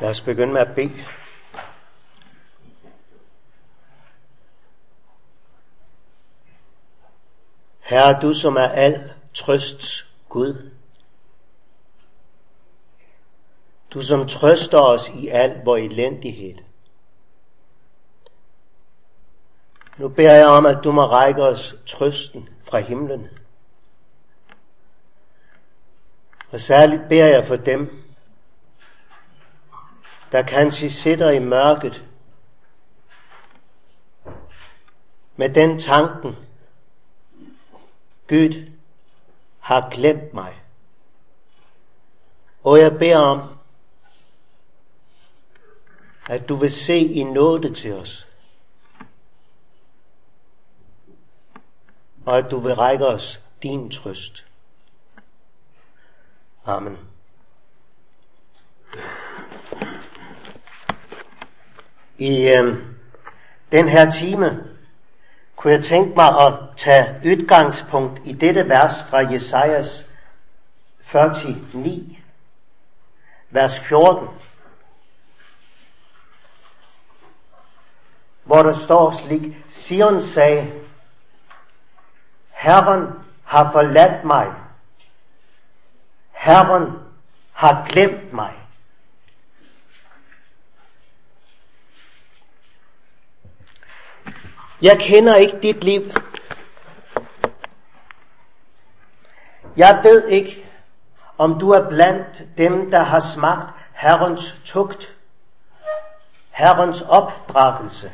Lad os begynde med at bede. Herre, du som er al trøsts Gud. Du som trøster os i al vor elendighed. Nu beder jeg om, at du må række os trøsten fra himlen. Og særligt beder jeg for dem, der kanskje sidder i mørket med den tanken, Gud har glemt mig. Og jeg beder om, at du vil se i nåde til os. Og at du vil række os din trøst. Amen. I øh, den her time kunne jeg tænke mig at tage udgangspunkt i dette vers fra Jesajas 49, vers 14, hvor der står slik, Sion sagde, Herren har forladt mig. Herren har glemt mig. Jeg kender ikke dit liv. Jeg ved ikke, om du er blandt dem, der har smagt Herrens tugt, Herrens opdragelse.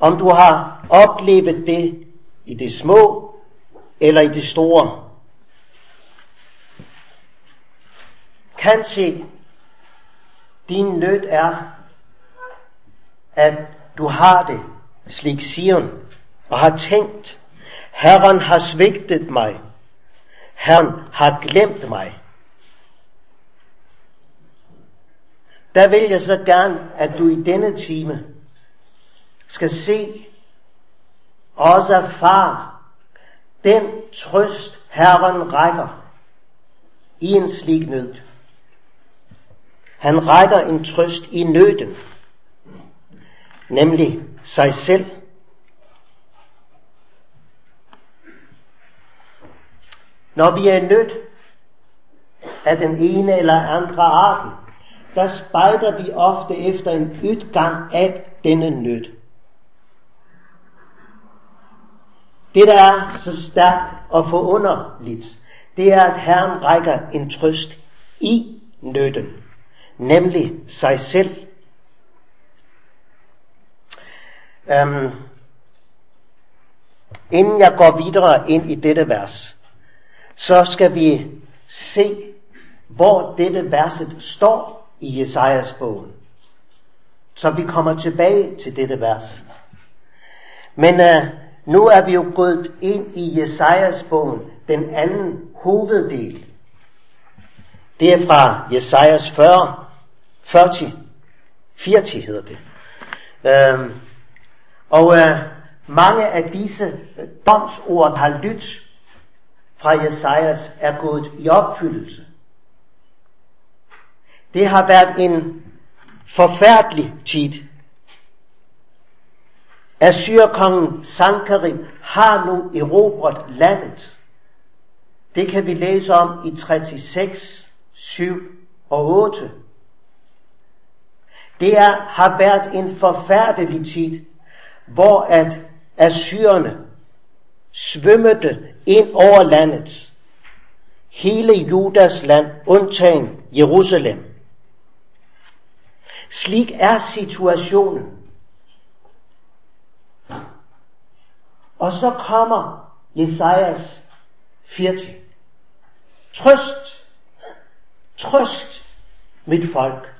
Om du har oplevet det i det små eller i det store. Kanskje din nød er, at du har det, slik Sion, og har tænkt, Herren har svigtet mig. Herren har glemt mig. Der vil jeg så gerne, at du i denne time skal se, også erfare den trøst, Herren rækker i en slik nød. Han rækker en trøst i nøden nemlig sig selv. Når vi er nødt af den ene eller andre arten, der spejder vi ofte efter en udgang af denne nød. Det, der er så stærkt og forunderligt, det er, at Herren rækker en trøst i nøden, nemlig sig selv. Øhm, inden jeg går videre ind i dette vers, så skal vi se, hvor dette verset står i Jesajas bogen. Så vi kommer tilbage til dette vers. Men øh, nu er vi jo gået ind i Jesajas bogen, den anden hoveddel. Det er fra Jesajas 40, 40, 40 hedder det. Øhm, og øh, mange af disse øh, domsord, der har lyttet fra Jesajas, er gået i opfyldelse. Det har været en forfærdelig tid. Assyrkongen Sankarim har nu erobret landet. Det kan vi læse om i 36, 7 og 8. Det er, har været en forfærdelig tid hvor at assyrerne svømmede ind over landet. Hele Judas land, undtagen Jerusalem. Slik er situationen. Og så kommer Jesajas 40. Trøst, trøst mit folk.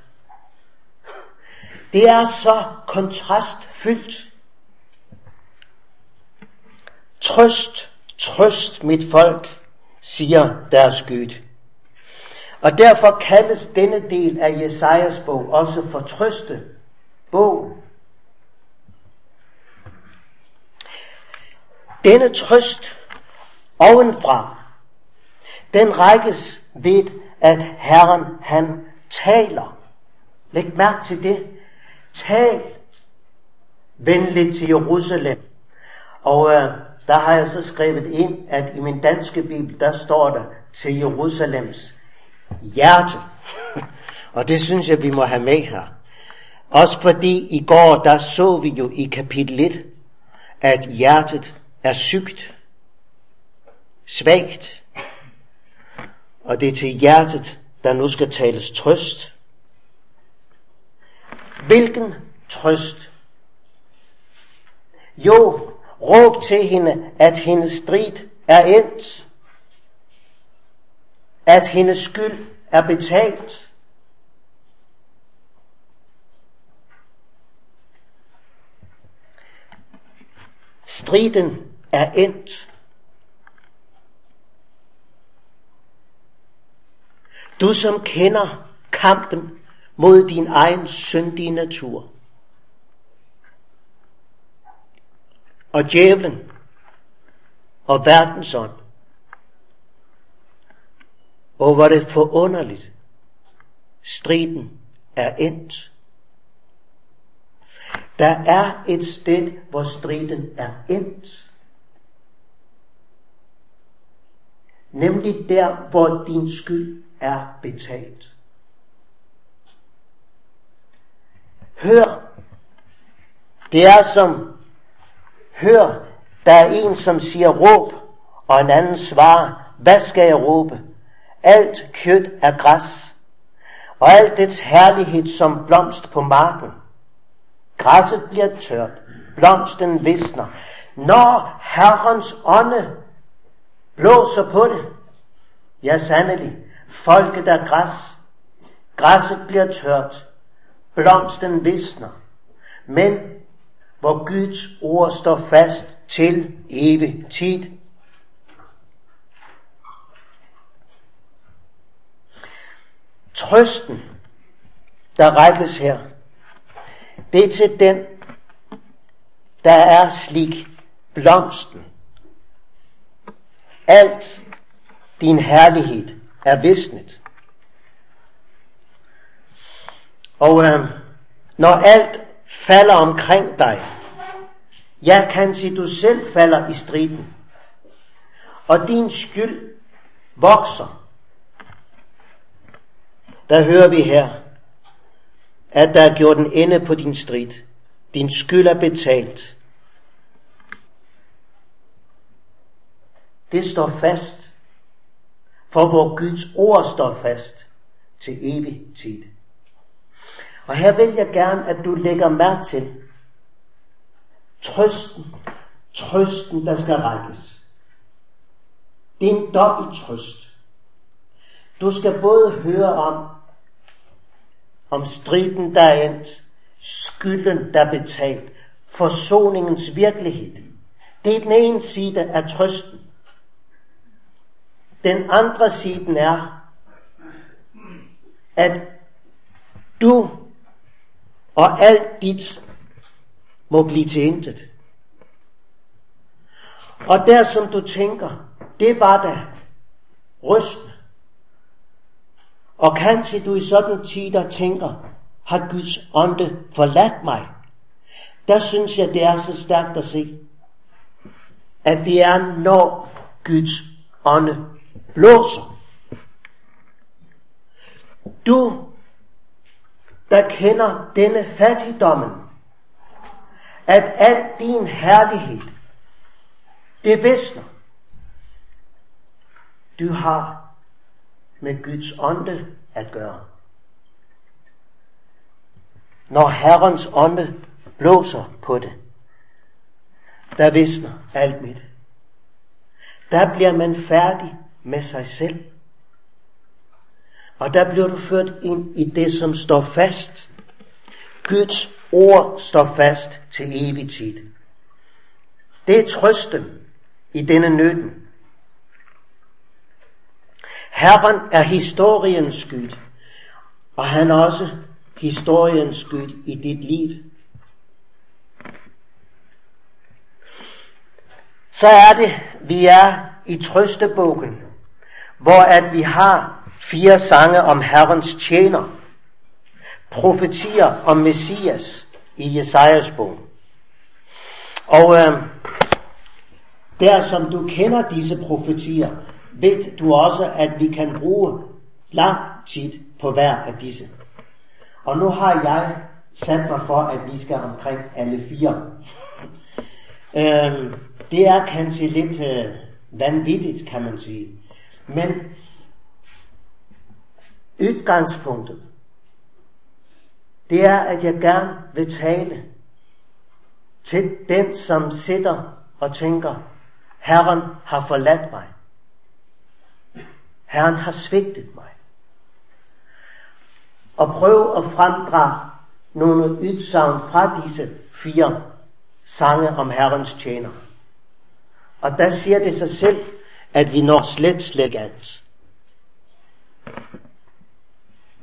Det er så kontrastfyldt. Trøst, trøst mit folk, siger deres Gud. Og derfor kaldes denne del af Jesajas bog også for trøste bog. Denne trøst ovenfra, den rækkes ved, at Herren han taler. Læg mærke til det. Tal venligt til Jerusalem. Og øh, der har jeg så skrevet ind, at i min danske bibel, der står der til Jerusalems hjerte. Og det synes jeg, vi må have med her. Også fordi i går, der så vi jo i kapitel 1, at hjertet er sygt, svagt, og det er til hjertet, der nu skal tales trøst. Hvilken trøst? Jo, råb til hende, at hendes strid er endt, at hendes skyld er betalt. Striden er endt. Du som kender kampen mod din egen syndige natur. Og djævlen og verdensånd. Og hvor det forunderligt. Striden er endt. Der er et sted, hvor striden er endt. Nemlig der, hvor din skyld er betalt. Hør, det er som, hør, der er en, som siger råb, og en anden svarer, hvad skal jeg råbe? Alt kød er græs, og alt dets herlighed som blomst på marken. Græsset bliver tørt, blomsten visner. Når Herrens ånde blåser på det, ja sandelig, folket er græs, græsset bliver tørt, blomsten visner. Men hvor Guds ord står fast til evig tid. Trøsten, der rækkes her, det er til den, der er slik blomsten. Alt din herlighed er visnet. Og øh, når alt falder omkring dig, ja, kan sige, du selv falder i striden, og din skyld vokser, der hører vi her, at der er gjort en ende på din strid. Din skyld er betalt. Det står fast, for hvor Guds ord står fast til evig tid. Og her vil jeg gerne, at du lægger mærke til trøsten, trøsten, der skal rækkes. Det er en dobbelt trøst. Du skal både høre om, om striden, der er endt, skylden, der er betalt, forsoningens virkelighed. Det er den ene side af trøsten. Den andre side er, at du og alt dit må blive til intet. Og der som du tænker, det var da rystende. Og kanskje du i sådan tider tænker, har Guds ånde forladt mig? Der synes jeg, det er så stærkt at se, at det er, når Guds ånde blåser. Du, der kender denne fattigdommen, at al din herlighed, det visner. Du har med Guds ånde at gøre. Når Herrens ånde blåser på det, der visner alt mit. Der bliver man færdig med sig selv. Og der bliver du ført ind i det, som står fast. Guds ord står fast til evig tid. Det er trøsten i denne nøden. Herren er historiens skyld, og han er også historiens skyld i dit liv. Så er det, vi er i trøstebogen, hvor at vi har fire sange om Herrens tjener, profetier om Messias i Jesajas bog. Og øh, der som du kender disse profetier, ved du også, at vi kan bruge lang tid på hver af disse. Og nu har jeg sat mig for, at vi skal omkring alle fire. Øh, det er kanskje lidt øh, vanvittigt, kan man sige. Men udgangspunktet, det er, at jeg gerne vil tale til den, som sidder og tænker, Herren har forladt mig. Herren har svigtet mig. Og prøv at fremdrage nogle udsagn fra disse fire sange om Herrens tjener. Og der siger det sig selv, at vi når slet, slet alt.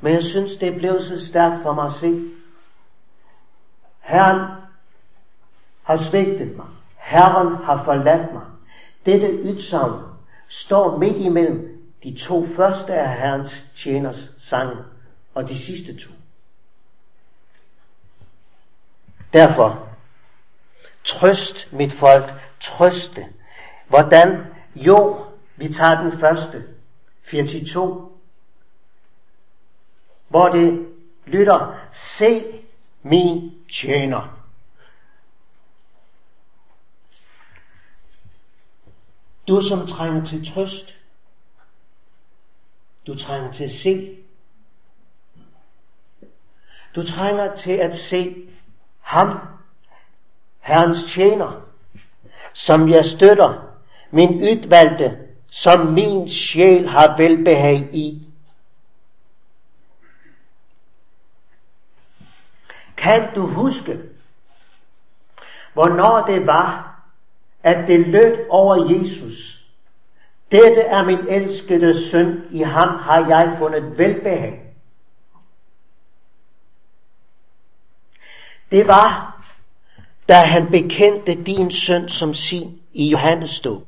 Men jeg synes, det blev så stærkt for mig at se. Herren har svigtet mig. Herren har forladt mig. Dette ytsavn står midt imellem de to første af Herrens tjeners sange og de sidste to. Derfor, trøst mit folk, trøste. Hvordan? Jo, vi tager den første, 42, hvor det lytter, se min tjener. Du som trænger til trøst, du trænger til at se. Du trænger til at se ham, Herrens tjener, som jeg støtter, min udvalgte, som min sjæl har velbehag i. Kan du huske, hvornår det var, at det lød over Jesus? Dette er min elskede søn, i ham har jeg fundet velbehag. Det var, da han bekendte din søn som sin i Johannes stod,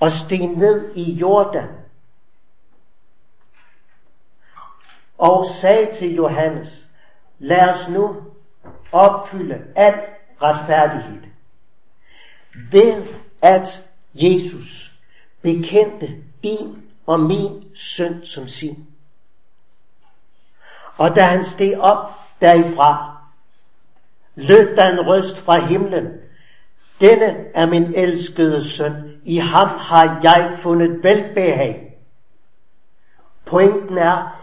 og steg ned i Jordan, og sagde til Johannes, lad os nu opfylde al retfærdighed. Ved at Jesus bekendte din og min synd som sin. Og da han steg op derifra, lød der en røst fra himlen. Denne er min elskede søn. I ham har jeg fundet velbehag. Pointen er,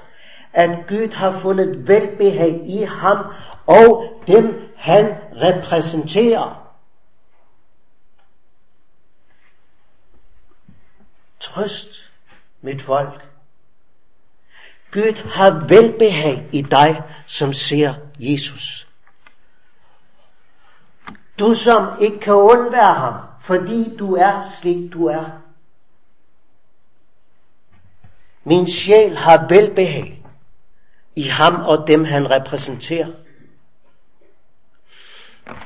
at Gud har fundet velbehag i ham og dem han repræsenterer. Trøst, mit folk. Gud har velbehag i dig, som ser Jesus. Du som ikke kan undvære ham, fordi du er slik du er. Min sjæl har velbehag i ham og dem han repræsenterer.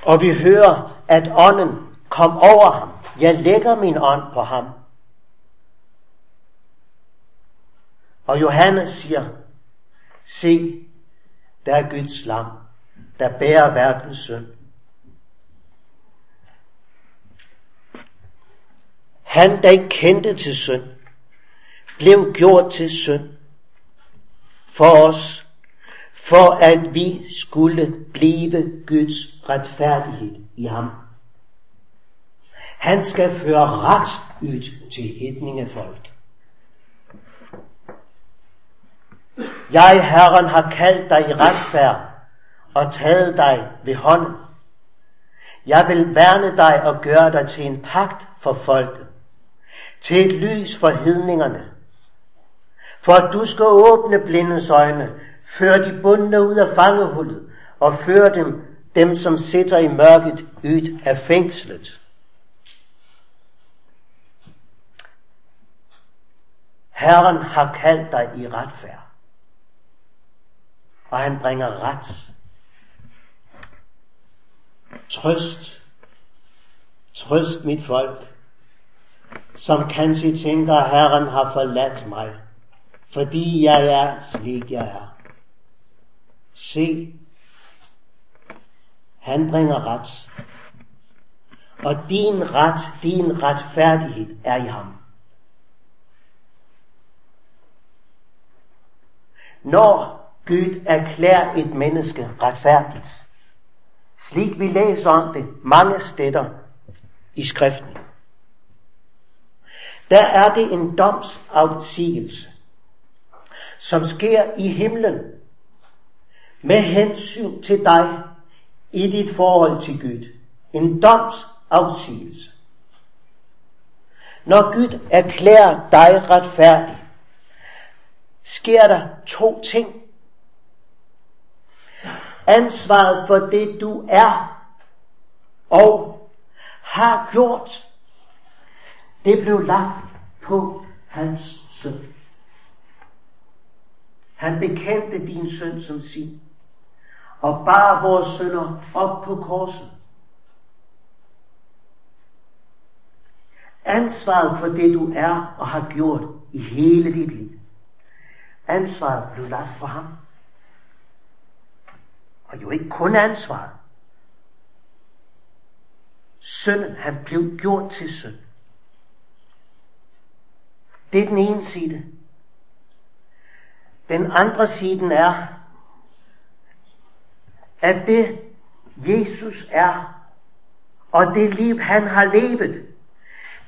Og vi hører, at ånden kom over ham. Jeg lægger min ånd på ham. Og Johannes siger, se, der er Guds lam, der bærer verdens synd. Han, der ikke kendte til synd, blev gjort til synd for os, for at vi skulle blive Guds retfærdighed i ham. Han skal føre ret ud til hedningefolk. Jeg, Herren, har kaldt dig i retfærd og taget dig ved hånden. Jeg vil værne dig og gøre dig til en pagt for folket, til et lys for hedningerne, for at du skal åbne blindes øjne, føre de bundne ud af fangehullet, og føre dem, dem som sitter i mørket, ud af fængslet. Herren har kaldt dig i retfærd, og han bringer ret. Trøst, trøst mit folk, som kanskje tænker, Herren har forladt mig fordi jeg er slik jeg er. Se, han bringer ret. Og din ret, din retfærdighed er i ham. Når Gud erklærer et menneske retfærdigt, slik vi læser om det mange steder i skriften, der er det en domsafsigelse, som sker i himlen med hensyn til dig i dit forhold til Gud. En domsafsigelse. Når Gud erklærer dig retfærdig, sker der to ting. Ansvaret for det du er og har gjort, det blev lagt på hans søn. Han bekendte din søn som sin, og bar vores sønder op på korset. Ansvaret for det du er og har gjort i hele dit liv. Ansvaret blev lagt for ham. Og jo ikke kun ansvaret. Sønnen, han blev gjort til søn. Det er den ene side. Den andre siden er, at det Jesus er, og det liv han har levet,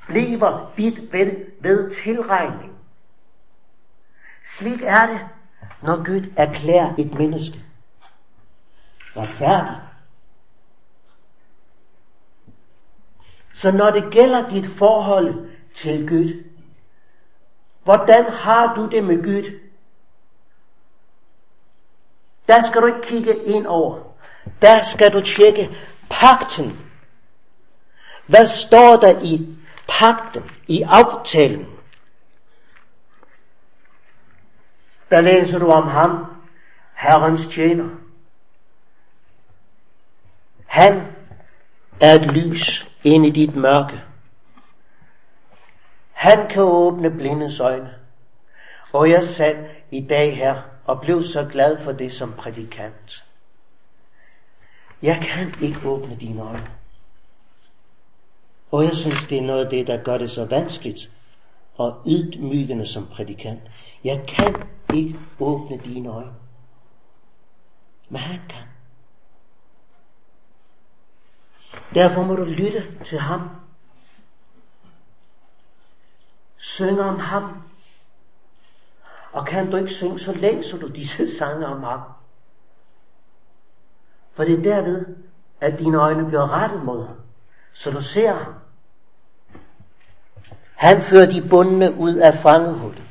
bliver dit ved, ved tilregning. Slik er det, når Gud erklærer et menneske retfærdig. Så når det gælder dit forhold til Gud, hvordan har du det med Gud? Der skal du ikke kigge ind over. Der skal du tjekke pakten. Hvad står der i pakten, i aftalen? Der læser du om ham, Herrens tjener. Han er et lys ind i dit mørke. Han kan åbne blindes øjne. Og jeg sad i dag her og blev så glad for det som prædikant. Jeg kan ikke åbne dine øjne. Og jeg synes, det er noget af det, der gør det så vanskeligt og ydmygende som prædikant. Jeg kan ikke åbne dine øjne. Men han kan. Derfor må du lytte til ham. Synge om ham. Og kan du ikke synge, så læser du disse sange om ham. For det er derved, at dine øjne bliver rettet mod ham, så du ser ham. Han fører de bundne ud af fangehullet,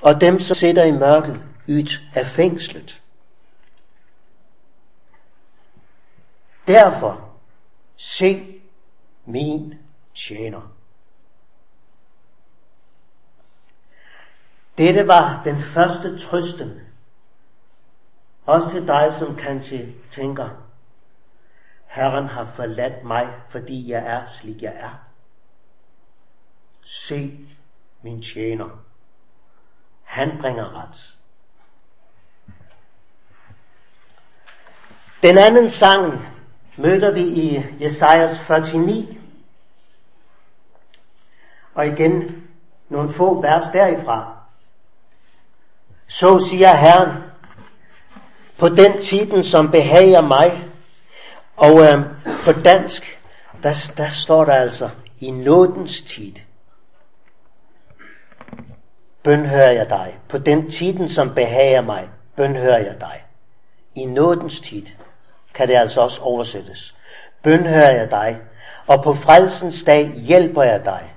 og dem, som sidder i mørket, ud af fængslet. Derfor, se min tjener. Dette var den første trøsten. Også til dig, som kanskje tænker, Herren har forladt mig, fordi jeg er, slik jeg er. Se min tjener. Han bringer ret. Den anden sang møder vi i Jesajas 49. Og igen nogle få vers derifra. Så siger Herren, på den tiden, som behager mig, og øh, på dansk, der, der står der altså, i nådens tid. Bønhører jeg dig. På den tiden, som behager mig, bønhører jeg dig. I nådens tid kan det altså også oversættes. Bønhører jeg dig, og på frelsens dag hjælper jeg dig.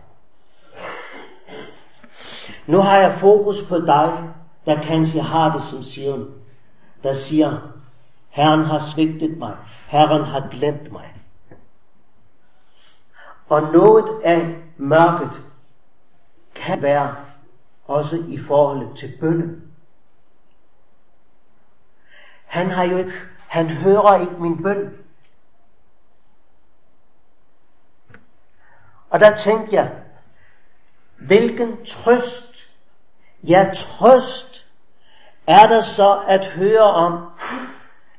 Nu har jeg fokus på dig, der kanskje har det som Sion, der siger, Herren har svigtet mig, Herren har glemt mig. Og noget af mørket kan være også i forhold til bønnen. Han har jo ikke, han hører ikke min bøn. Og der tænkte jeg, hvilken trøst Ja, trøst er der så at høre om,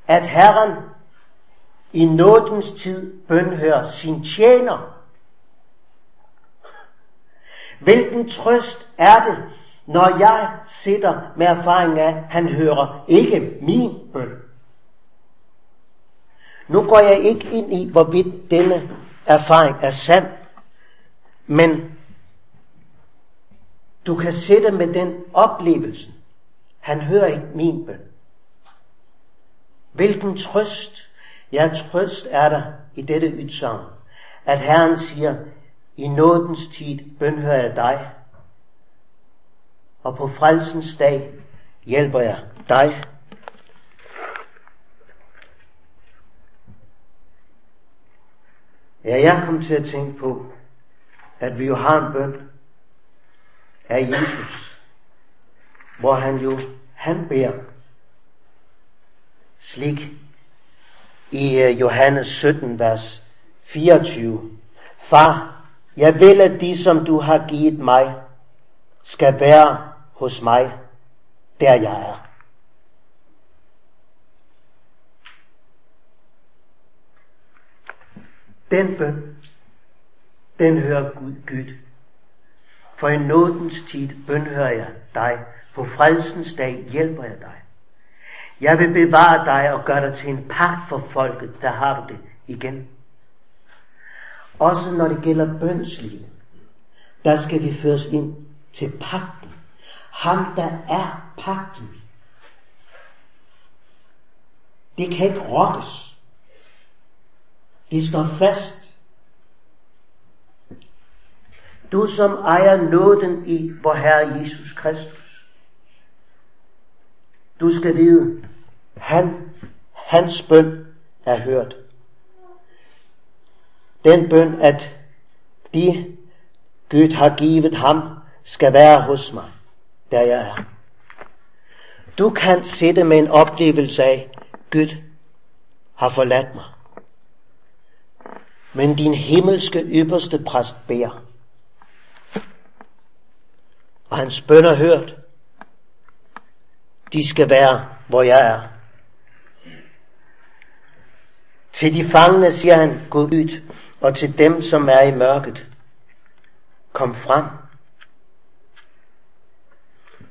at Herren i nådens tid bønhører sin tjener. Hvilken trøst er det, når jeg sitter med erfaring af, at han hører ikke min bøn. Nu går jeg ikke ind i, hvorvidt denne erfaring er sand, men du kan sætte med den oplevelse. Han hører ikke min bøn. Hvilken trøst, ja trøst er der i dette udsagn, at Herren siger, i nådens tid bønhører jeg dig, og på frelsens dag hjælper jeg dig. Ja, jeg kom til at tænke på, at vi jo har en bøn af Jesus, hvor han jo, han beder slik i øh, Johannes 17, vers 24. Far, jeg vil, at de, som du har givet mig, skal være hos mig, der jeg er. Den bøn, den hører Gud, Gud. For i nådens tid bønhører jeg dig. På fredsens dag hjælper jeg dig. Jeg vil bevare dig og gøre dig til en pagt for folket. Der har du det igen. Også når det gælder bønslivet, der skal vi føres ind til pagten. Ham, der er pagten. Det kan ikke rokkes. Det står fast. Du som ejer nåden i vor Herre Jesus Kristus. Du skal vide, han, hans bøn er hørt. Den bøn, at de Gud har givet ham, skal være hos mig, der jeg er. Du kan sidde med en oplevelse af, Gud har forladt mig. Men din himmelske ypperste præst beder. Og hans bøn er hørt. De skal være, hvor jeg er. Til de fangne siger han, gå ud, og til dem, som er i mørket, kom frem.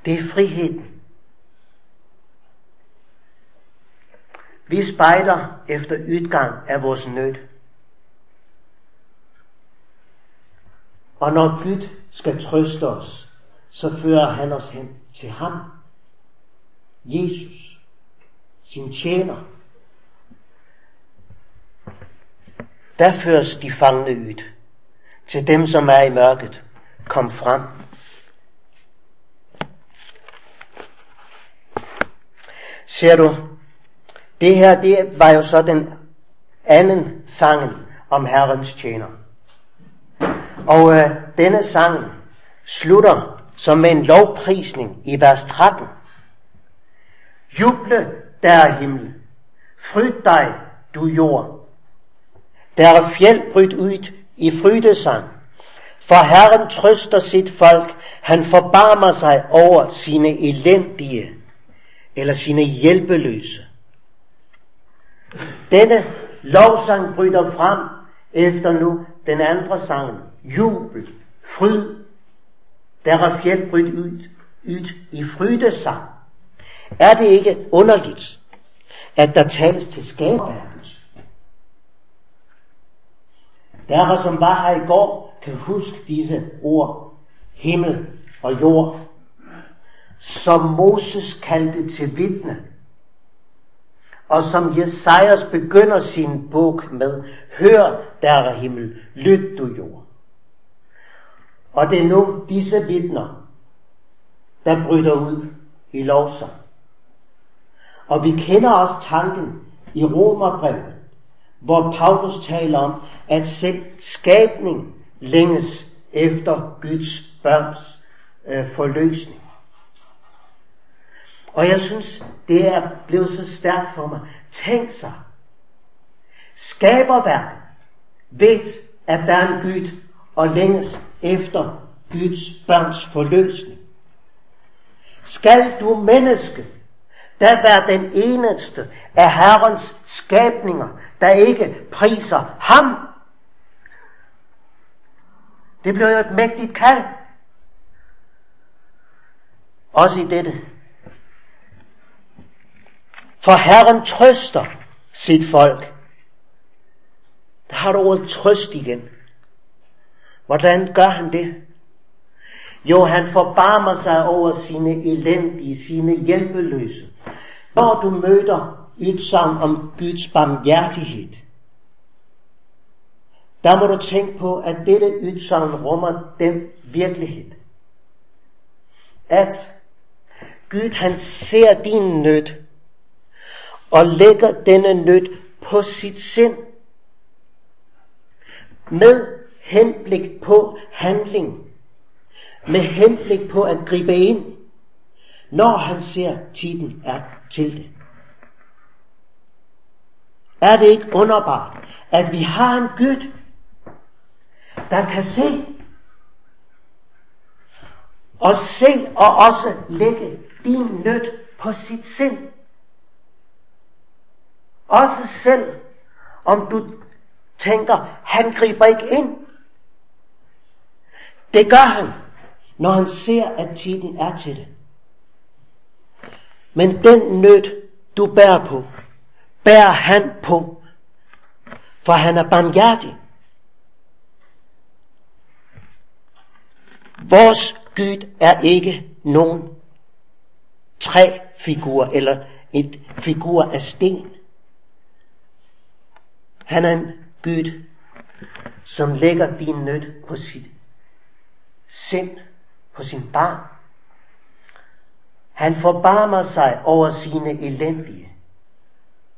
Det er friheden. Vi spejder efter udgang af vores nød. Og når Gud skal trøste os, så fører han os hen til ham. Jesus, sin tjener. Der føres de fangne ud til dem, som er i mørket. Kom frem. Ser du, det her det var jo så den anden sangen om Herrens tjener. Og øh, denne sang slutter som med en lovprisning i vers 13. Juble, der himmel. Fryd dig, du jord. Der fjeld brydt ud i frydesang. For Herren trøster sit folk, han forbarmer sig over sine elendige eller sine hjælpeløse. Denne lovsang bryder frem efter nu den andre sang. Jubel, fryd, der er fjeld brydt ud, ud i frydesang. Er det ikke underligt, at der tales til skaberværket? Der som var her i går, kan huske disse ord, himmel og jord, som Moses kaldte til vidne, og som Jesajas begynder sin bog med, hør der himmel, lyt du jord. Og det er nu disse vidner, der bryder ud i lovsang. Og vi kender også tanken i Romerbrevet, hvor Paulus taler om, at selv skabning længes efter Guds børns øh, forløsning. Og jeg synes, det er blevet så stærkt for mig. Tænk sig, skaberværket ved, at der er en Gud og længes efter Guds børns forløsning. skal du menneske, der være den eneste af Herrens skabninger, der ikke priser ham. Det blev jo et mægtigt kald. Også i dette. For Herren trøster sit folk. Der har du ordet trøst igen. Hvordan gør han det? Jo, han forbarmer sig over sine elendige, sine hjælpeløse. Når du møder udsagn om Guds barmhjertighed, der må du tænke på, at dette udsagn rummer den virkelighed. At Gud han ser din nød, og lægger denne nød på sit sind, med henblik på handling, med henblik på at gribe ind, når han ser tiden er til det. Er det ikke underbart, at vi har en Gud, der kan se og se og også lægge din nød på sit sind. Også selv om du tænker, han griber ikke ind. Det gør han, når han ser, at tiden er til det. Men den nød, du bærer på, bærer han på, for han er barmhjertig. Vores Gud er ikke nogen træfigur eller et figur af sten. Han er en Gud, som lægger din nød på sit sind, på sin barn. Han forbarmer sig over sine elendige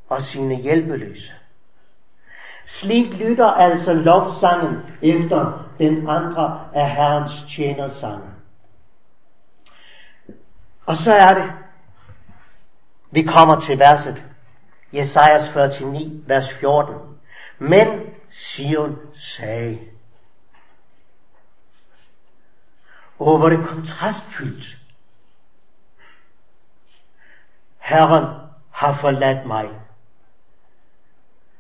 og sine hjælpeløse. Slik lytter altså lovsangen efter den andre af Herrens tjenersange. Og så er det, vi kommer til verset, Jesajas 49, vers 14. Men Sion sagde, Åh, hvor det kontrastfyldt. Herren har forladt mig.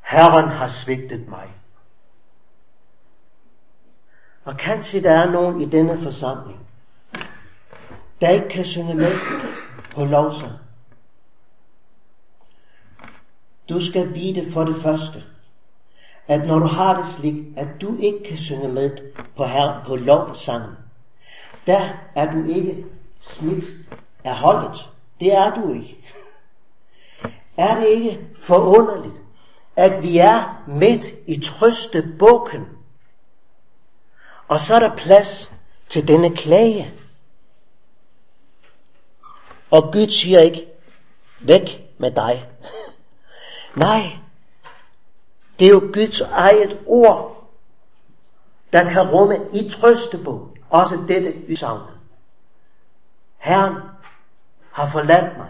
Herren har svigtet mig. Og kanskje der er nogen i denne forsamling, der ikke kan synge med på lovsang. Du skal vide for det første, at når du har det slik, at du ikke kan synge med på, her, på lovsangen, der er du ikke smidt af holdet. Det er du ikke. Er det ikke forunderligt, at vi er midt i trøstebukken, og så er der plads til denne klage. Og Gud siger ikke, væk med dig. Nej, det er jo Guds eget ord, der kan rumme i trøstebog, også dette udsagn. Herren har forladt mig.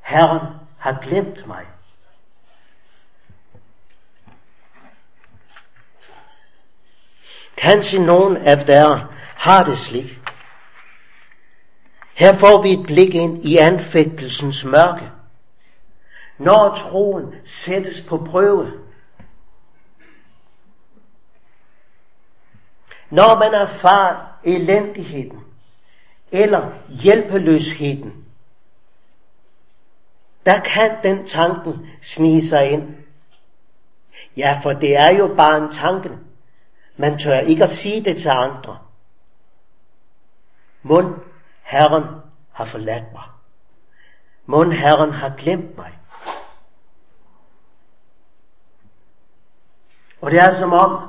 Herren har glemt mig. Kanskje nogen af dere har det slik. Her får vi et blik ind i anfægtelsens mørke. Når troen sættes på prøve. Når man erfarer elendigheden eller hjælpeløsheden, der kan den tanken snige sig ind. Ja, for det er jo bare en tanke. Man tør ikke at sige det til andre. Mund, Herren har forladt mig. Mund, Herren har glemt mig. Og det er som om,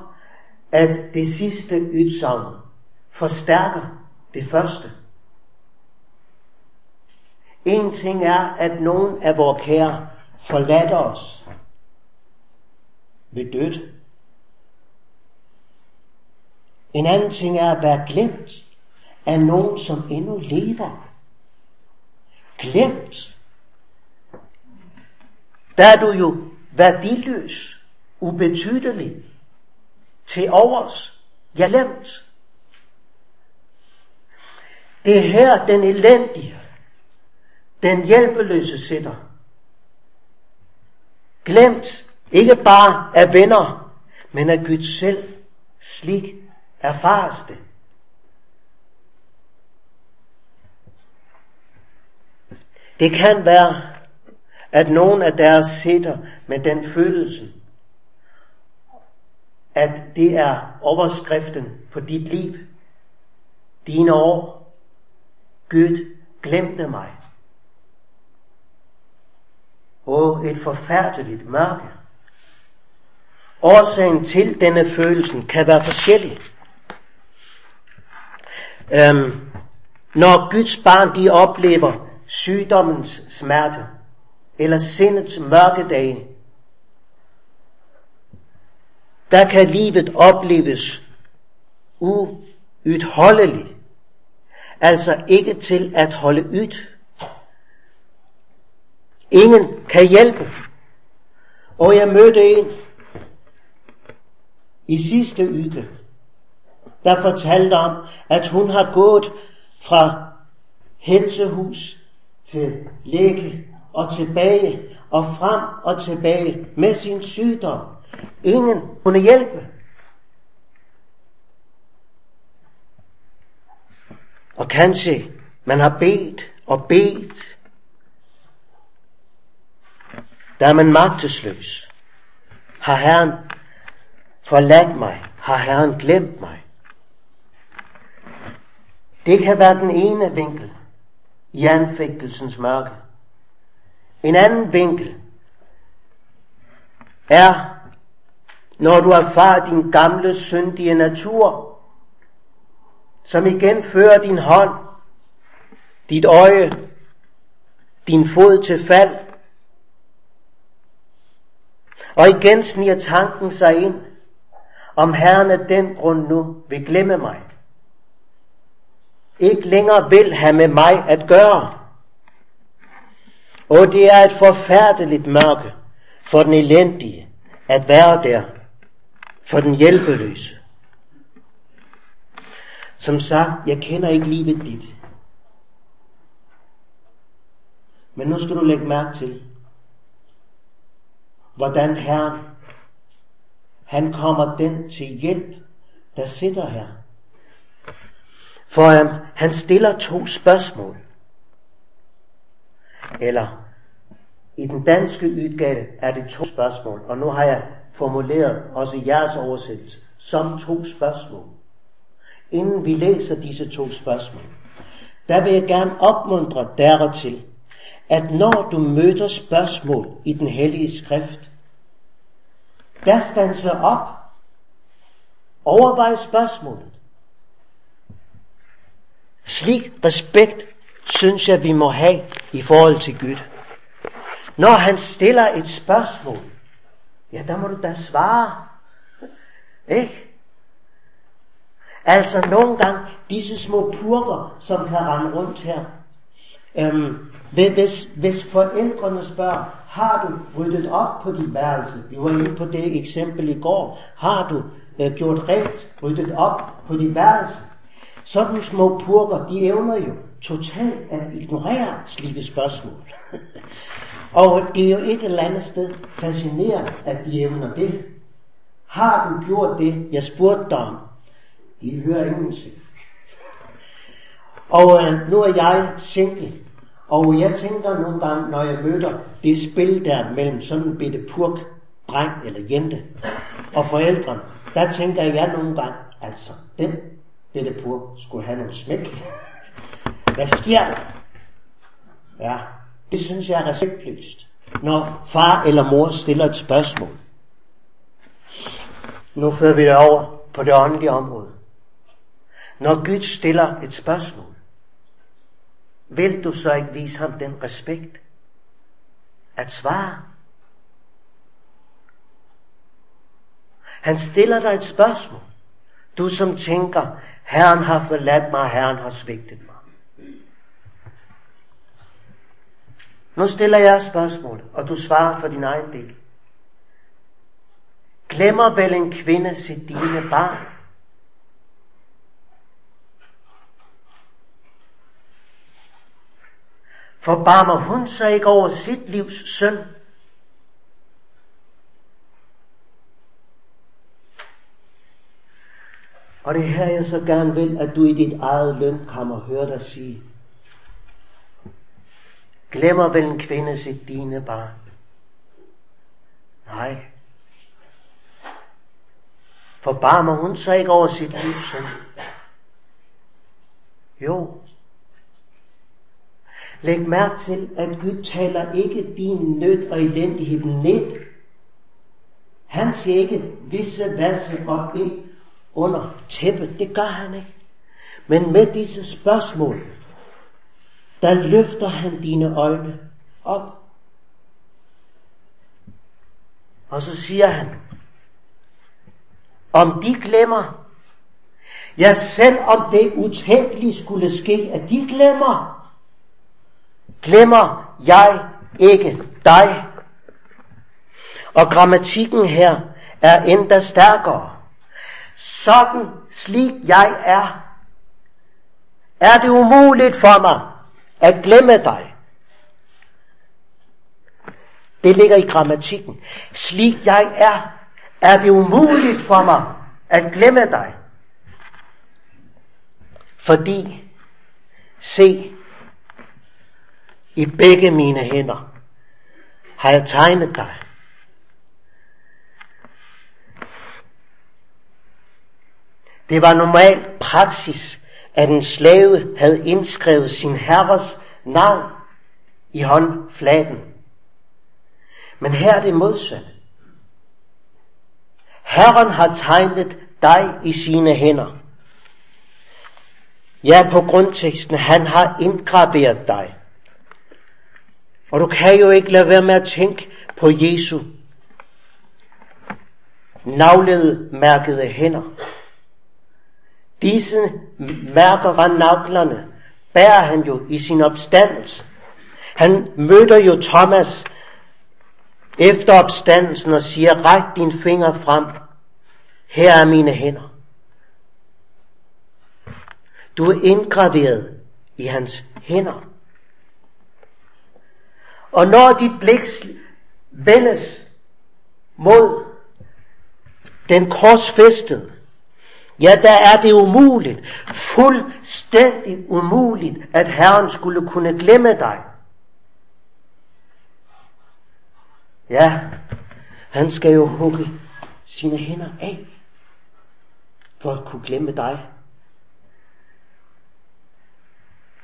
at det sidste udsagn forstærker det første. En ting er, at nogen af vores kære forladt os ved død. En anden ting er at være glemt af nogen, som endnu lever. Glemt. Der er du jo værdiløs, ubetydelig, til overs, ja lemt. Det er her den elendige, den hjælpeløse sitter. Glemt ikke bare af venner, men af Gud selv. Slik erfares det. Det kan være, at nogen af deres sitter med den følelse, at det er overskriften på dit liv, dine år. Gud glemte mig. Og et forfærdeligt mørke. Årsagen til denne følelsen kan være forskellig. Øhm, når Guds barn de oplever sygdommens smerte, eller sindets mørke dage, der kan livet opleves uudholdeligt. Altså ikke til at holde ud. Ingen kan hjælpe. Og jeg mødte en i sidste uge, der fortalte om, at hun har gået fra helsehus til læge og tilbage og frem og tilbage med sin sygdom. Ingen kunne hjælpe. Og kanskje man har bedt og bedt. Der er man magtesløs. Har Herren forladt mig? Har Herren glemt mig? Det kan være den ene vinkel i anfægtelsens mørke. En anden vinkel er, når du erfarer din gamle syndige natur, som igen fører din hånd, dit øje, din fod til fald. Og igen sniger tanken sig ind, om Herren af den grund nu vil glemme mig. Ikke længere vil have med mig at gøre. Og det er et forfærdeligt mørke for den elendige at være der for den hjælpeløse. Som sagt, jeg kender ikke livet dit. Men nu skal du lægge mærke til, hvordan Herren, han kommer den til hjælp, der sidder her. For um, han stiller to spørgsmål. Eller i den danske udgave er det to spørgsmål, og nu har jeg formuleret også jeres oversættelse som to spørgsmål. Inden vi læser disse to spørgsmål, der vil jeg gerne opmuntre dig til, at når du møder spørgsmål i den hellige skrift, der stanser op. Overvej spørgsmålet. Slik respekt synes jeg, vi må have i forhold til Gud. Når han stiller et spørgsmål, ja, der må du da svare. Ikke? Altså nogle gange, disse små purker, som kan rende rundt her. Øhm, hvis, hvis forældrene spørger, har du ryddet op på dit værelse? Vi var inde på det eksempel i går. Har du øh, gjort rent, ryddet op på dit værelse? Sådan små purker, de evner jo totalt at ignorere slike spørgsmål. Og det er jo et eller andet sted fascinerende, at de evner det. Har du gjort det, jeg spurgte dig om? De hører ingenting. Og øh, nu er jeg single, og jeg tænker nogle gange, når jeg møder det spil der mellem sådan en bitte purk, dreng eller jente, og forældrene, der tænker jeg nogle gange, altså den bitte purk skulle have nogle smæk. Hvad sker der? Ja, det synes jeg er respektløst, når far eller mor stiller et spørgsmål. Nu fører vi det over på det åndelige område. Når Gud stiller et spørgsmål, vil du så ikke vise ham den respekt at svare? Han stiller dig et spørgsmål. Du som tænker, Herren har forladt mig, Herren har svigtet mig. Nu stiller jeg spørgsmål, og du svarer for din egen del. Glemmer vel en kvinde sit dine barn? Forbarmer hun sig ikke over sit livs søn? Og det er her, jeg så gerne vil, at du i dit eget lønkammer hører dig sige, Glemmer vel en kvinde sit dine barn? Nej. Forbarmer hun sig ikke over sit livs søn? Jo. Læg mærke til, at Gud taler ikke din nød og elendighed ned. Han siger ikke visse vasse op ind under tæppet. Det gør han ikke. Men med disse spørgsmål, der løfter han dine øjne op. Og så siger han, om de glemmer, ja selv om det utænkelige skulle ske, at de glemmer, glemmer jeg ikke dig. Og grammatikken her er endda stærkere. Sådan slik jeg er, er det umuligt for mig at glemme dig. Det ligger i grammatikken. Slik jeg er, er det umuligt for mig at glemme dig. Fordi, se, i begge mine hænder har jeg tegnet dig. Det var normal praksis, at en slave havde indskrevet sin herres navn i håndfladen. Men her er det modsat. Herren har tegnet dig i sine hænder. Ja, på grundteksten, han har indgraveret dig. Og du kan jo ikke lade være med at tænke på Jesu navlede mærkede hænder. Disse mærker var navlerne, bærer han jo i sin opstandelse. Han møder jo Thomas efter opstandelsen og siger, ræk din finger frem. Her er mine hænder. Du er indgraveret i hans hænder. Og når dit blik vendes mod den korsfæstede, ja, der er det umuligt, fuldstændig umuligt, at Herren skulle kunne glemme dig. Ja, han skal jo hugge sine hænder af, for at kunne glemme dig.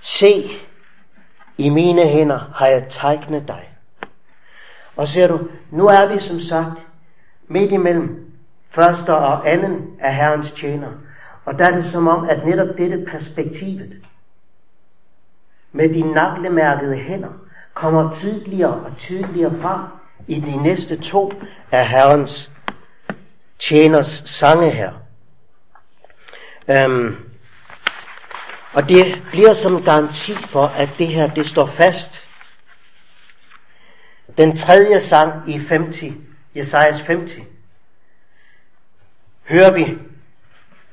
Se, i mine hænder har jeg tegnet dig. Og ser du, nu er vi som sagt midt imellem første og anden af Herrens tjener. Og der er det som om, at netop dette perspektivet med de naklemærkede hænder kommer tydeligere og tydeligere frem i de næste to af Herrens tjeners sange her. Øhm, og det bliver som garanti for, at det her, det står fast. Den tredje sang i 50, Jesajas 50, hører vi,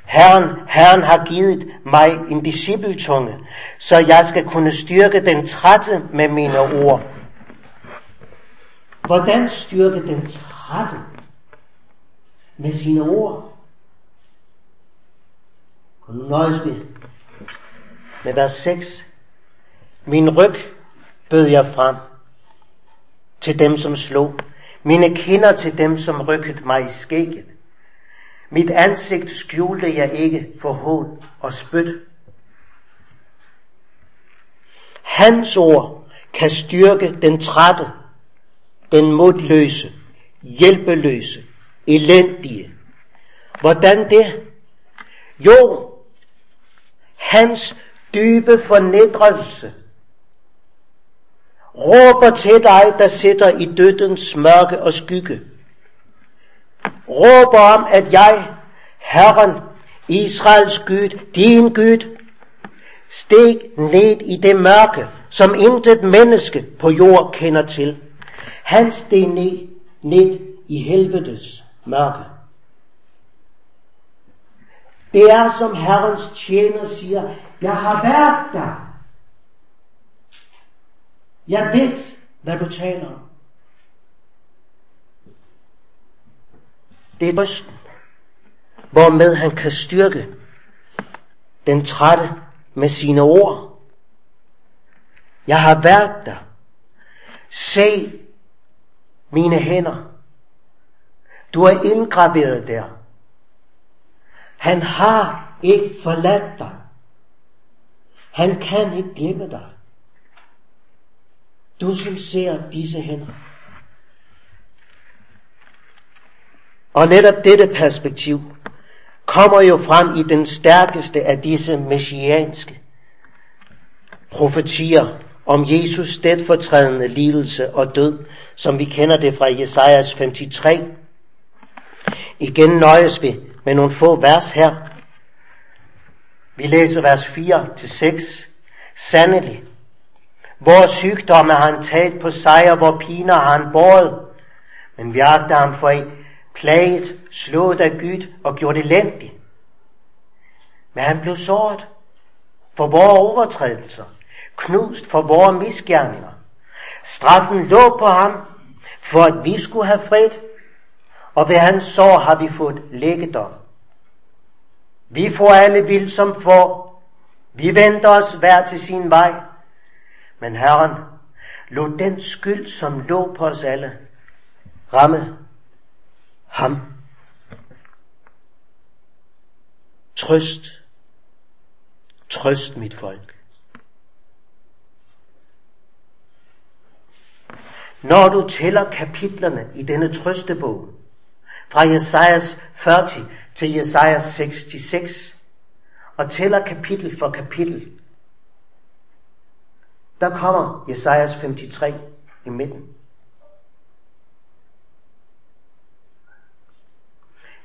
Herren, Herren har givet mig en discipletunge, så jeg skal kunne styrke den trætte med mine ord. Hvordan styrke den trætte med sine ord? Kun nøjes vi med vers 6. Min ryg bød jeg frem til dem, som slog. Mine kinder til dem, som rykkede mig i skægget. Mit ansigt skjulte jeg ikke for hån og spyt. Hans ord kan styrke den trætte, den modløse, hjælpeløse, elendige. Hvordan det? Jo, hans dybe fornedrelse råber til dig, der sidder i dødens mørke og skygge. Råber om, at jeg, Herren, Israels Gud, din Gud, steg ned i det mørke, som intet menneske på jord kender til. Han steg ned, ned i helvedes mørke. Det er som Herrens tjener siger, jeg har været der. Jeg ved, hvad du taler om. Det er trøsten, hvormed han kan styrke den trætte med sine ord. Jeg har været der. Se mine hænder. Du er indgraveret der. Han har ikke forladt dig. Han kan ikke glemme dig. Du som ser disse hænder. Og netop dette perspektiv kommer jo frem i den stærkeste af disse messianske profetier om Jesus stedfortrædende lidelse og død, som vi kender det fra Jesajas 53. Igen nøjes vi med nogle få vers her. Vi læser vers 4 til 6. Sandelig, hvor sygdomme har han taget på sig, og hvor piner har han båret. Men vi agter ham for i plaget, slået af Gud og gjort elendig. Men han blev såret for vores overtrædelser, knust for vores misgerninger. Straffen lå på ham, for at vi skulle have fred, og ved hans sår har vi fået lægedom. Vi får alle vild som får, vi venter os hver til sin vej, men Herren lod den skyld, som lå på os alle, ramme ham. Trøst, trøst mit folk. Når du tæller kapitlerne i denne trøstebog, fra Jesajas 40 til Jesajas 66, og tæller kapitel for kapitel, der kommer Jesajas 53 i midten.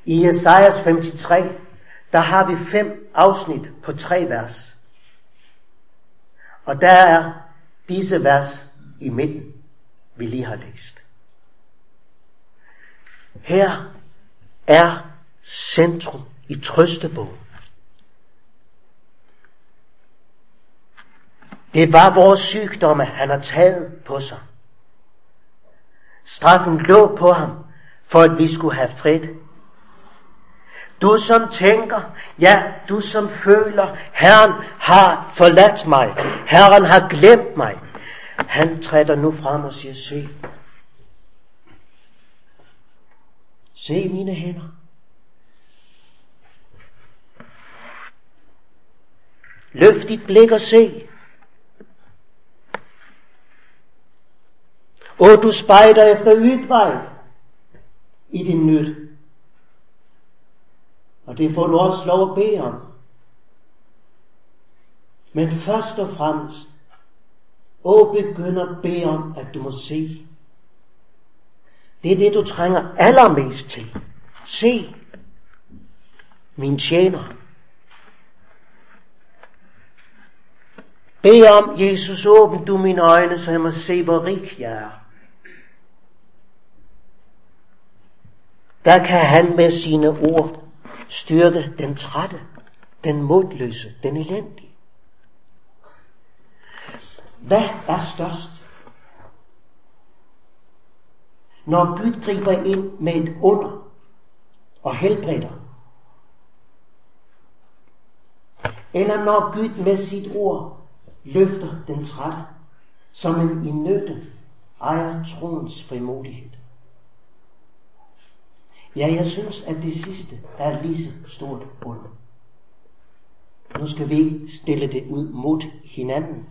I Jesajas 53, der har vi fem afsnit på tre vers. Og der er disse vers i midten, vi lige har læst. Her er centrum i trøstebogen. Det var vores sygdomme, han har taget på sig. Straffen lå på ham, for at vi skulle have fred. Du som tænker, ja, du som føler, Herren har forladt mig, Herren har glemt mig. Han træder nu frem og siger, se, se mine hænder. Løft dit blik og se. Og du spejder efter ytvej i din nød. Og det får du også lov at bede om. Men først og fremmest, og begynder at bede om, at du må se. Det er det, du trænger allermest til. Se, min tjener. Bed om, Jesus, åbn du mine øjne, så jeg må se, hvor rig jeg er. der kan han med sine ord styrke den trætte, den modløse, den elendige. Hvad er størst? Når Gud griber ind med et under og helbreder, eller når Gud med sit ord løfter den trætte, som en i nytte ejer troens frimodighed. Ja, jeg synes, at det sidste er lige så stort under. Nu skal vi stille det ud mod hinanden.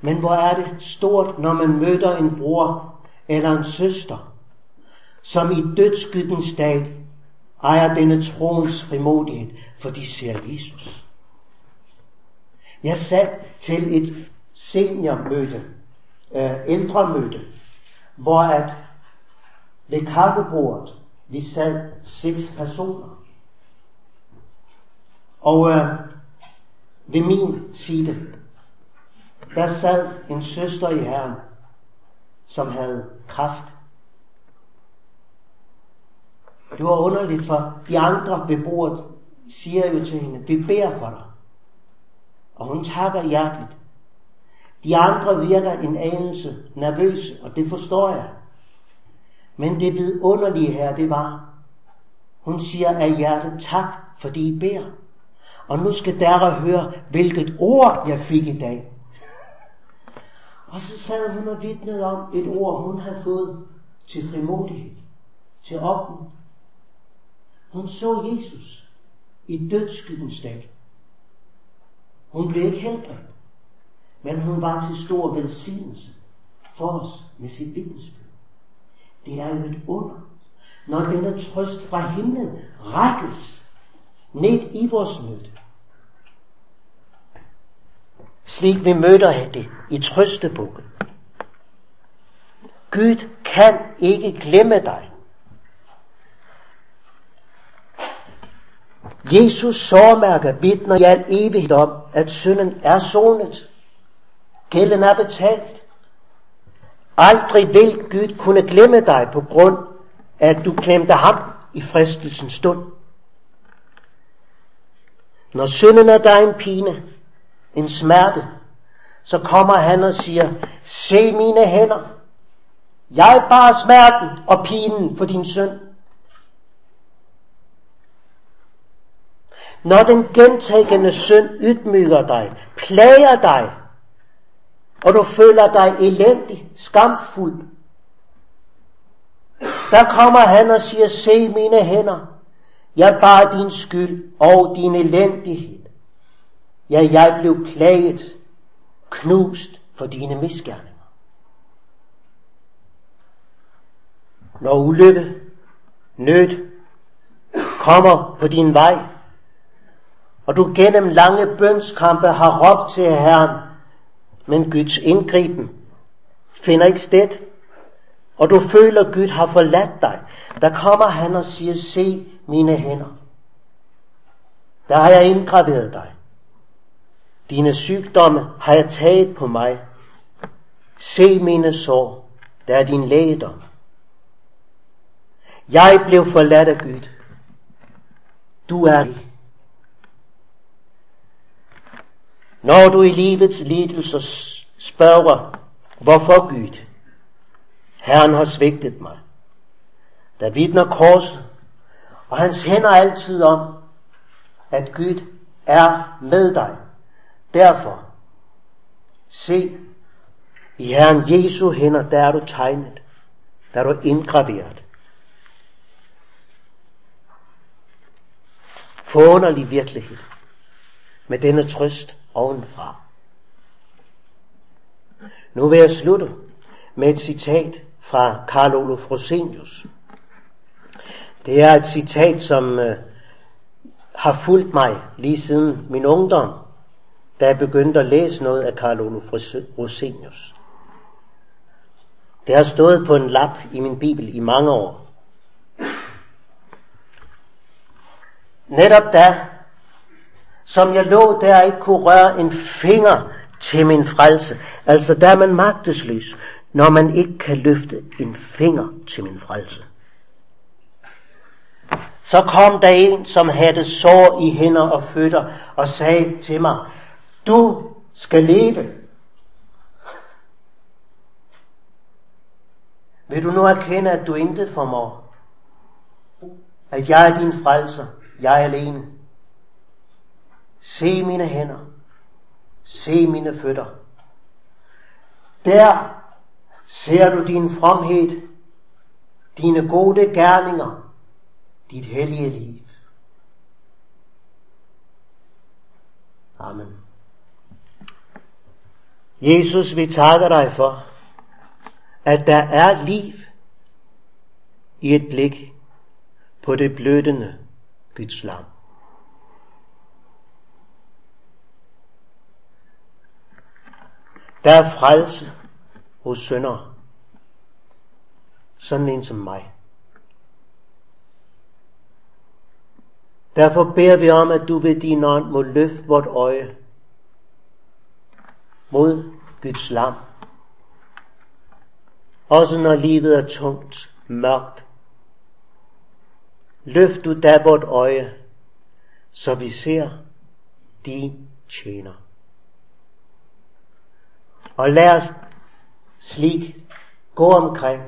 Men hvor er det stort, når man møder en bror eller en søster, som i dødskyggens dag ejer denne troens frimodighed, for de ser Jesus. Jeg sad til et seniormøde, øh, ældremøde, hvor at ved kaffebordet, vi sad seks personer. Og øh, ved min side, der sad en søster i Herren, som havde kraft. Det var underligt, for de andre ved bordet siger jo til hende, vi beder for dig. Og hun takker hjerteligt. De andre virker en anelse nervøse, og det forstår jeg. Men det vidunderlige her, det var, hun siger af hjertet tak, fordi I beder. Og nu skal der høre, hvilket ord jeg fik i dag. Og så sad hun og vidnede om et ord, hun havde fået til frimodighed, til opmund. Hun så Jesus i dødsskyggens dag. Hun blev ikke helbredt, men hun var til stor velsignelse for os med sit vidnesbyrd. Det er jo et under, når denne trøst fra himlen rækkes ned i vores nød. Slik vi møder det i trøstebogen. Gud kan ikke glemme dig. Jesus sårmærker vidner i al evighed om, at synden er sonet. Gælden er betalt. Aldrig vil Gud kunne glemme dig på grund af, at du glemte ham i fristelsens stund. Når synden er dig en pine, en smerte, så kommer han og siger, se mine hænder, jeg bar smerten og pinen for din søn. Når den gentagende synd ydmyger dig, plager dig, og du føler dig elendig, skamfuld, der kommer han og siger, se mine hænder, jeg bar din skyld og din elendighed. Ja, jeg blev plaget, knust for dine misgerninger. Når ulykke, nød kommer på din vej, og du gennem lange bønskampe har råbt til Herren, men Guds indgriben finder ikke sted, og du føler, at Gud har forladt dig, der kommer han og siger, se mine hænder. Der har jeg indgraveret dig. Dine sygdomme har jeg taget på mig. Se mine sår, der er din lægedom. Jeg blev forladt af Gud. Du er Når du i livets lidelser spørger, hvorfor Gud, Herren har svigtet mig, der vidner korset, og hans hænder altid om, at Gud er med dig. Derfor, se, i Herren Jesu hænder, der er du tegnet, der er du indgraveret. Forunderlig virkelighed med denne trøst ovenfra. Nu vil jeg slutte med et citat fra Karl Olof Rosenius. Det er et citat, som øh, har fulgt mig lige siden min ungdom, da jeg begyndte at læse noget af Karl Olof Rosenius. Det har stået på en lap i min bibel i mange år. Netop da, som jeg lå der ikke kunne røre en finger til min frelse, altså der er man magtesløs, når man ikke kan løfte en finger til min frelse. Så kom der en, som havde sår i hænder og fødder, og sagde til mig, du skal leve. Vil du nu erkende, at du intet formår? At jeg er din frelser, jeg er alene. Se mine hænder, se mine fødder. Der ser du din fromhed, dine gode gerninger, dit hellige liv. Amen. Jesus, vi takker dig for, at der er liv i et blik på det blødende Guds lam. Der er frelse hos sønder. Sådan en som mig. Derfor beder vi om, at du ved din ånd må løfte vort øje mod Guds lam. Også når livet er tungt, mørkt. Løft du da vort øje, så vi ser din tjener. Og lad os slik gå omkring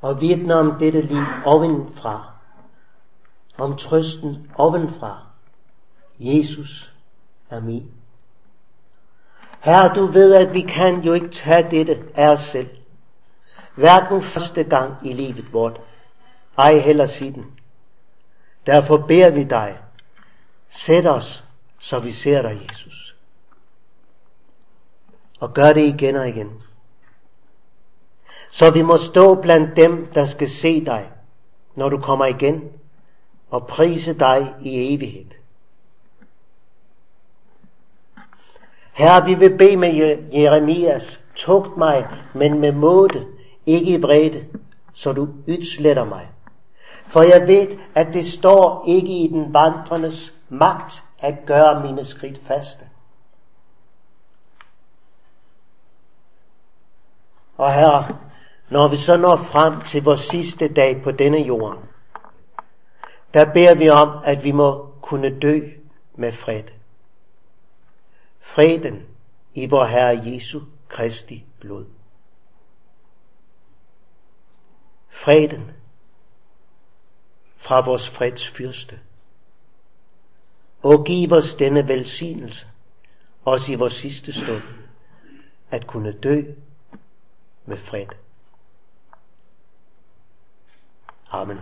og vidne om dette liv ovenfra. Om trøsten ovenfra. Jesus er min. Herre, du ved, at vi kan jo ikke tage dette af os selv. Hverken første gang i livet vort, ej heller siden. Derfor beder vi dig, sæt os, så vi ser dig, Jesus. Og gør det igen og igen. Så vi må stå blandt dem, der skal se dig, når du kommer igen, og prise dig i evighed. Herre, vi vil bede med Jeremias, tugt mig, men med måde, ikke i bredde, så du ydsletter mig. For jeg ved, at det står ikke i den vandrendes magt at gøre mine skridt faste. Og herre, når vi så når frem til vores sidste dag på denne jord, der beder vi om, at vi må kunne dø med fred. Freden i vor Herre Jesu Kristi blod. Freden fra vores fredsfyrste. Og giv os denne velsignelse, også i vores sidste stund, at kunne dø med fred. Amen.